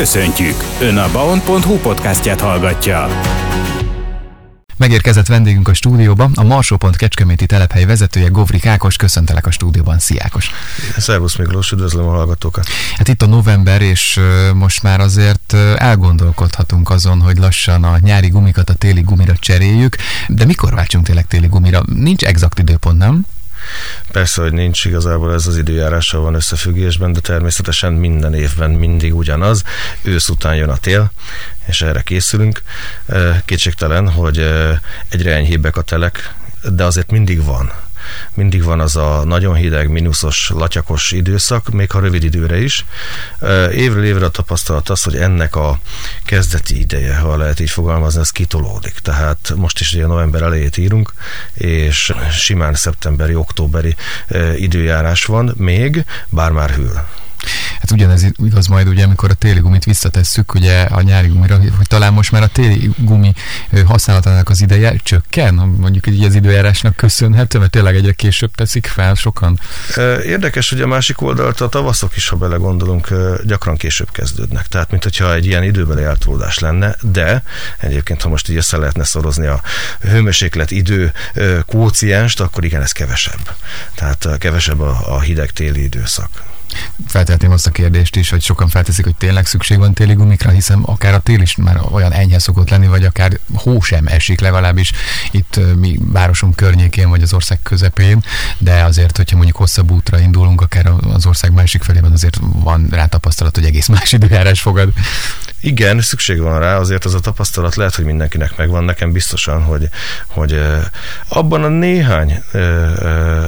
Köszöntjük! Ön a baon.hu podcastját hallgatja. Megérkezett vendégünk a stúdióba, a Marsópont Kecskeméti telephely vezetője Govrik Ákos, köszöntelek a stúdióban, szia Ákos! Szervusz Miklós, üdvözlöm a hallgatókat! Hát itt a november, és most már azért elgondolkodhatunk azon, hogy lassan a nyári gumikat a téli gumira cseréljük, de mikor váltsunk tényleg téli gumira? Nincs exakt időpont, nem? Persze, hogy nincs igazából ez az időjárással van összefüggésben, de természetesen minden évben mindig ugyanaz. Ősz után jön a tél, és erre készülünk. Kétségtelen, hogy egyre enyhébbek a telek, de azért mindig van mindig van az a nagyon hideg, mínuszos, latyakos időszak, még ha rövid időre is. Évről évre a tapasztalat az, hogy ennek a kezdeti ideje, ha lehet így fogalmazni, az kitolódik. Tehát most is ugye november elejét írunk, és simán szeptemberi, októberi időjárás van még, bár már hűl. Hát ugyanez igaz majd, ugye, amikor a téli gumit visszatesszük, ugye a nyári gumira, hogy talán most már a téli gumi használatának az ideje csökken, mondjuk így az időjárásnak köszönhető, mert tényleg egyre később teszik fel sokan. Érdekes, hogy a másik oldalt a tavaszok is, ha belegondolunk, gyakran később kezdődnek. Tehát, mint hogyha egy ilyen időbeli eltolódás lenne, de egyébként, ha most így össze lehetne szorozni a hőmérséklet idő kócienst, akkor igen, ez kevesebb. Tehát kevesebb a, a hideg téli időszak feltehetném azt a kérdést is, hogy sokan felteszik, hogy tényleg szükség van téli gumikra, hiszen akár a tél is már olyan enyhe szokott lenni, vagy akár hó sem esik, legalábbis itt mi városunk környékén, vagy az ország közepén, de azért, hogyha mondjuk hosszabb útra indulunk, akár az ország másik felében, azért van rá tapasztalat, hogy egész más időjárás fogad. Igen, szükség van rá, azért az a tapasztalat lehet, hogy mindenkinek megvan, nekem biztosan, hogy, hogy abban a néhány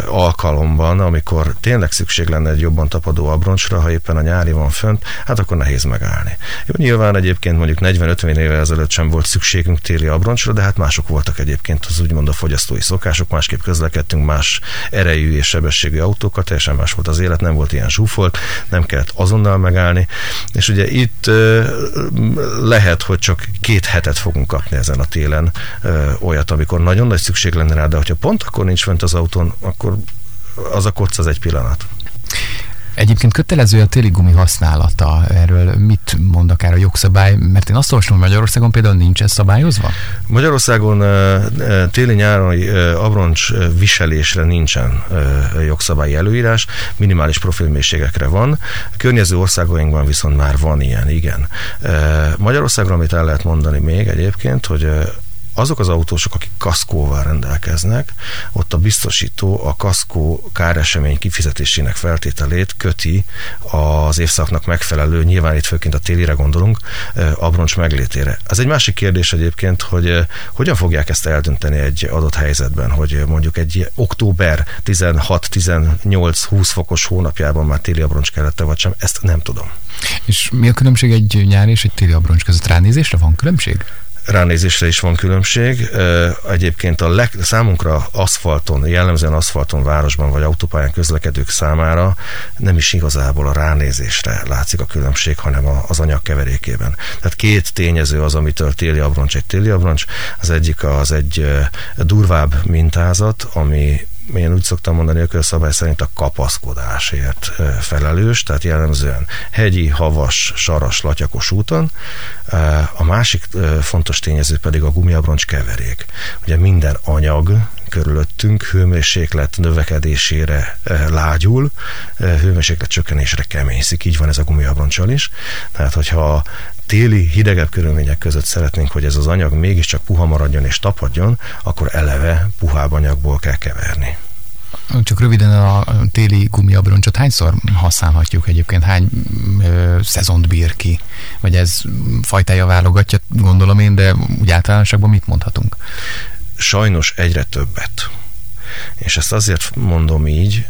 alkalomban, amikor tényleg szükség lenne egy jobban tapadó abroncsra, ha éppen a nyári van fönt, hát akkor nehéz megállni. Jó, nyilván egyébként mondjuk 40-50 éve ezelőtt sem volt szükségünk téli abroncsra, de hát mások voltak egyébként az úgymond a fogyasztói szokások, másképp közlekedtünk, más erejű és sebességű autókat, teljesen más volt az élet, nem volt ilyen zsúfolt, nem kellett azonnal megállni, és ugye itt lehet, hogy csak két hetet fogunk kapni ezen a télen olyat, amikor nagyon nagy szükség lenne rá, de hogyha pont akkor nincs fent az autón, akkor az a koc az egy pillanat. Egyébként kötelező a téli gumi használata. Erről mit mond akár a jogszabály? Mert én azt olvasom, hogy Magyarországon például nincs ez szabályozva? Magyarországon téli-nyári abroncs viselésre nincsen jogszabályi előírás, minimális profilmészségekre van. A környező országainkban viszont már van ilyen, igen. Magyarországon, amit el lehet mondani még egyébként, hogy azok az autósok, akik kaszkóval rendelkeznek, ott a biztosító a kaszkó káresemény kifizetésének feltételét köti az évszaknak megfelelő, nyilván itt főként a télire gondolunk, abroncs meglétére. Ez egy másik kérdés egyébként, hogy hogyan fogják ezt eldönteni egy adott helyzetben, hogy mondjuk egy október 16-18-20 fokos hónapjában már téli abroncs kellett vagy sem, ezt nem tudom. És mi a különbség egy nyári és egy téli abroncs között? Ránézésre van különbség? Ránézésre is van különbség. Egyébként a leg, számunkra aszfalton, jellemzően aszfalton városban vagy autópályán közlekedők számára nem is igazából a ránézésre látszik a különbség, hanem az anyag keverékében. Tehát két tényező az, amitől téli abroncs egy téli abroncs. Az egyik az egy durvább mintázat, ami én úgy szoktam mondani, a szabály szerint a kapaszkodásért felelős, tehát jellemzően hegyi, havas, saras, latyakos úton. A másik fontos tényező pedig a gumiabroncs keverék. Ugye minden anyag körülöttünk hőmérséklet növekedésére lágyul, hőmérséklet csökkenésre keményszik, így van ez a gumiabroncsal is. Tehát, hogyha téli, hidegebb körülmények között szeretnénk, hogy ez az anyag mégiscsak puha maradjon és tapadjon, akkor eleve puhább anyagból kell keverni. Csak röviden a téli gumiabroncsot hányszor használhatjuk egyébként? Hány ö, szezont bír ki? Vagy ez fajtája válogatja, gondolom én, de úgy általánosságban mit mondhatunk? Sajnos egyre többet. És ezt azért mondom így,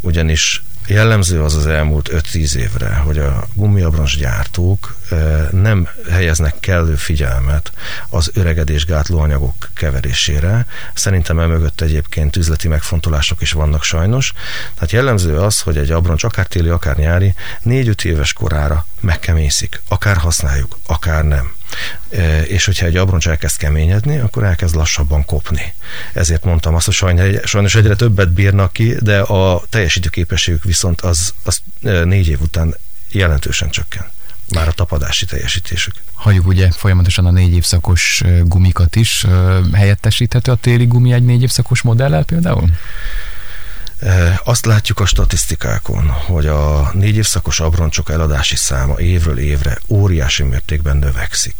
ugyanis Jellemző az az elmúlt 5-10 évre, hogy a gumiabroncs gyártók nem helyeznek kellő figyelmet az öregedés gátló anyagok keverésére. Szerintem emögött egyébként üzleti megfontolások is vannak sajnos. Tehát jellemző az, hogy egy abroncs akár téli, akár nyári 4-5 éves korára megkeményszik. Akár használjuk, akár nem és hogyha egy abroncs elkezd keményedni, akkor elkezd lassabban kopni. Ezért mondtam azt, hogy sajnos egyre többet bírnak ki, de a teljesítő képességük viszont az, az négy év után jelentősen csökken. már a tapadási teljesítésük. Halljuk ugye folyamatosan a négy évszakos gumikat is. Helyettesíthető a téli gumi egy négy évszakos modellel például? Azt látjuk a statisztikákon, hogy a négy évszakos abroncsok eladási száma évről évre óriási mértékben növekszik.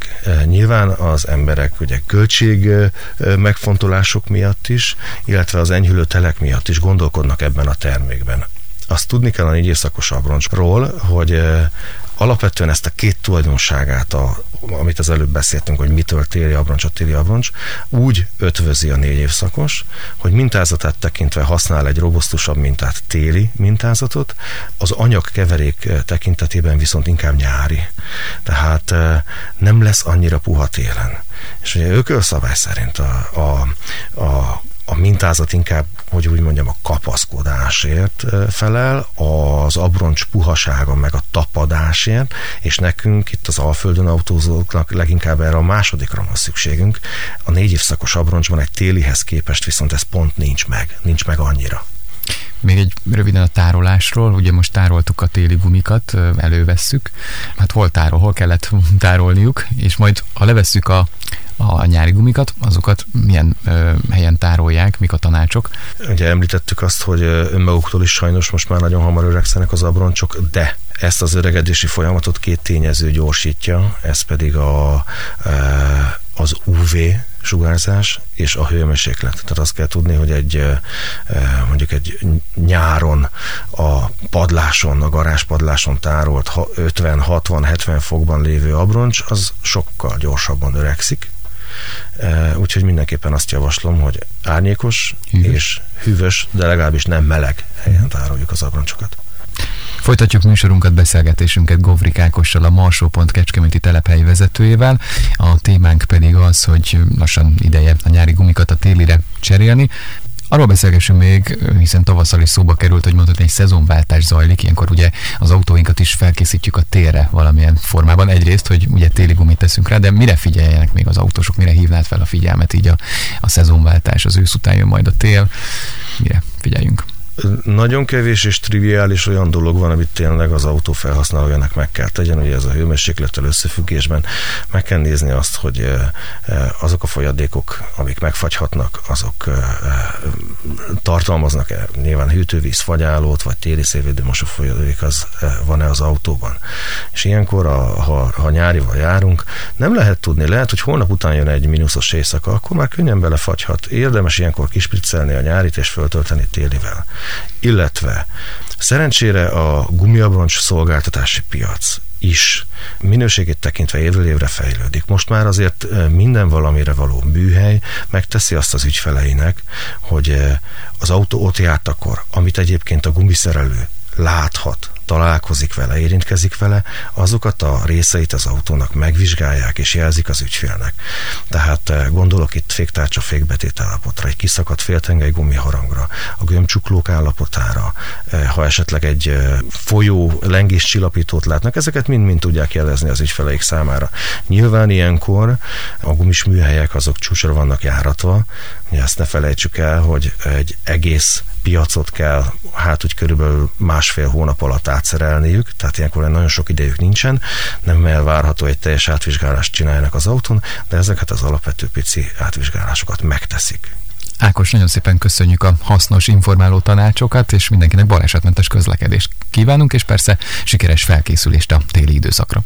Nyilván az emberek ugye költség megfontolások miatt is, illetve az enyhülő telek miatt is gondolkodnak ebben a termékben. Azt tudni kell a négy évszakos abroncsról, hogy alapvetően ezt a két tulajdonságát, a, amit az előbb beszéltünk, hogy mitől téli abroncs, a téli abroncs, úgy ötvözi a négy évszakos, hogy mintázatát tekintve használ egy robosztusabb mintát, téli mintázatot, az anyag keverék tekintetében viszont inkább nyári. Tehát nem lesz annyira puha télen. És ugye ökölszabály szerint a, a, a a mintázat inkább, hogy úgy mondjam, a kapaszkodásért felel, az abroncs puhasága meg a tapadásért, és nekünk itt az Alföldön autózóknak leginkább erre a másodikra van szükségünk. A négy évszakos abroncsban egy télihez képest viszont ez pont nincs meg, nincs meg annyira. Még egy röviden a tárolásról, ugye most tároltuk a téli gumikat, elővesszük, hát hol tárol, hol kellett tárolniuk, és majd ha levesszük a, a nyári gumikat, azokat milyen ö, helyen tárolják, mik a tanácsok? Ugye említettük azt, hogy önmaguktól is sajnos most már nagyon hamar öregszenek az abroncsok, de ezt az öregedési folyamatot két tényező gyorsítja, ez pedig a, az UV sugárzás és a hőmérséklet. Tehát azt kell tudni, hogy egy mondjuk egy nyáron a padláson, a garázspadláson tárolt 50-60-70 fokban lévő abroncs, az sokkal gyorsabban öregszik, Úgyhogy mindenképpen azt javaslom, hogy árnyékos hűvös. és hűvös, de legalábbis nem meleg helyen tároljuk az abroncsokat. Folytatjuk műsorunkat, beszélgetésünket Govrik Ákossal, a Marsó.pont Kecskeméti telephelyi vezetőjével. A témánk pedig az, hogy lassan ideje a nyári gumikat a télire cserélni. Arról beszélgessünk még, hiszen tavasszal is szóba került, hogy mondhatni, egy szezonváltás zajlik, ilyenkor ugye az autóinkat is felkészítjük a térre valamilyen formában. Egyrészt, hogy ugye téli gumit teszünk rá, de mire figyeljenek még az autósok, mire hívnád fel a figyelmet így a, a szezonváltás, az ősz után jön majd a tél, mire figyeljünk? Nagyon kevés és triviális olyan dolog van, amit tényleg az autó felhasználójának meg kell tegyen, ugye ez a hőmérséklettel összefüggésben meg kell nézni azt, hogy azok a folyadékok, amik megfagyhatnak, azok tartalmaznak-e nyilván hűtővíz, fagyálót, vagy téli szélvédő folyadék, az van-e az autóban. És ilyenkor, a, ha, ha nyárival járunk, nem lehet tudni, lehet, hogy holnap után jön egy mínuszos éjszaka, akkor már könnyen belefagyhat. Érdemes ilyenkor kispriccelni a nyárit és föltölteni télivel illetve szerencsére a gumiabroncs szolgáltatási piac is minőségét tekintve évről évre fejlődik. Most már azért minden valamire való műhely megteszi azt az ügyfeleinek, hogy az autó ott járt akkor, amit egyébként a gumiszerelő láthat, találkozik vele, érintkezik vele, azokat a részeit az autónak megvizsgálják és jelzik az ügyfélnek. Tehát eh, gondolok itt féktárcsa fékbetét állapotra, egy kiszakadt féltengely gumiharangra, a gömbcsuklók állapotára, eh, ha esetleg egy eh, folyó lengés csillapítót látnak, ezeket mind-mind tudják jelezni az ügyfeleik számára. Nyilván ilyenkor a gumis műhelyek azok csúcsra vannak járatva, ezt ne felejtsük el, hogy egy egész piacot kell hát úgy körülbelül másfél hónap alatt átszerelniük, tehát ilyenkor nagyon sok idejük nincsen, nem elvárható egy teljes átvizsgálást csináljanak az autón, de ezeket az alapvető pici átvizsgálásokat megteszik. Ákos, nagyon szépen köszönjük a hasznos, informáló tanácsokat, és mindenkinek balesetmentes közlekedést kívánunk, és persze sikeres felkészülést a téli időszakra.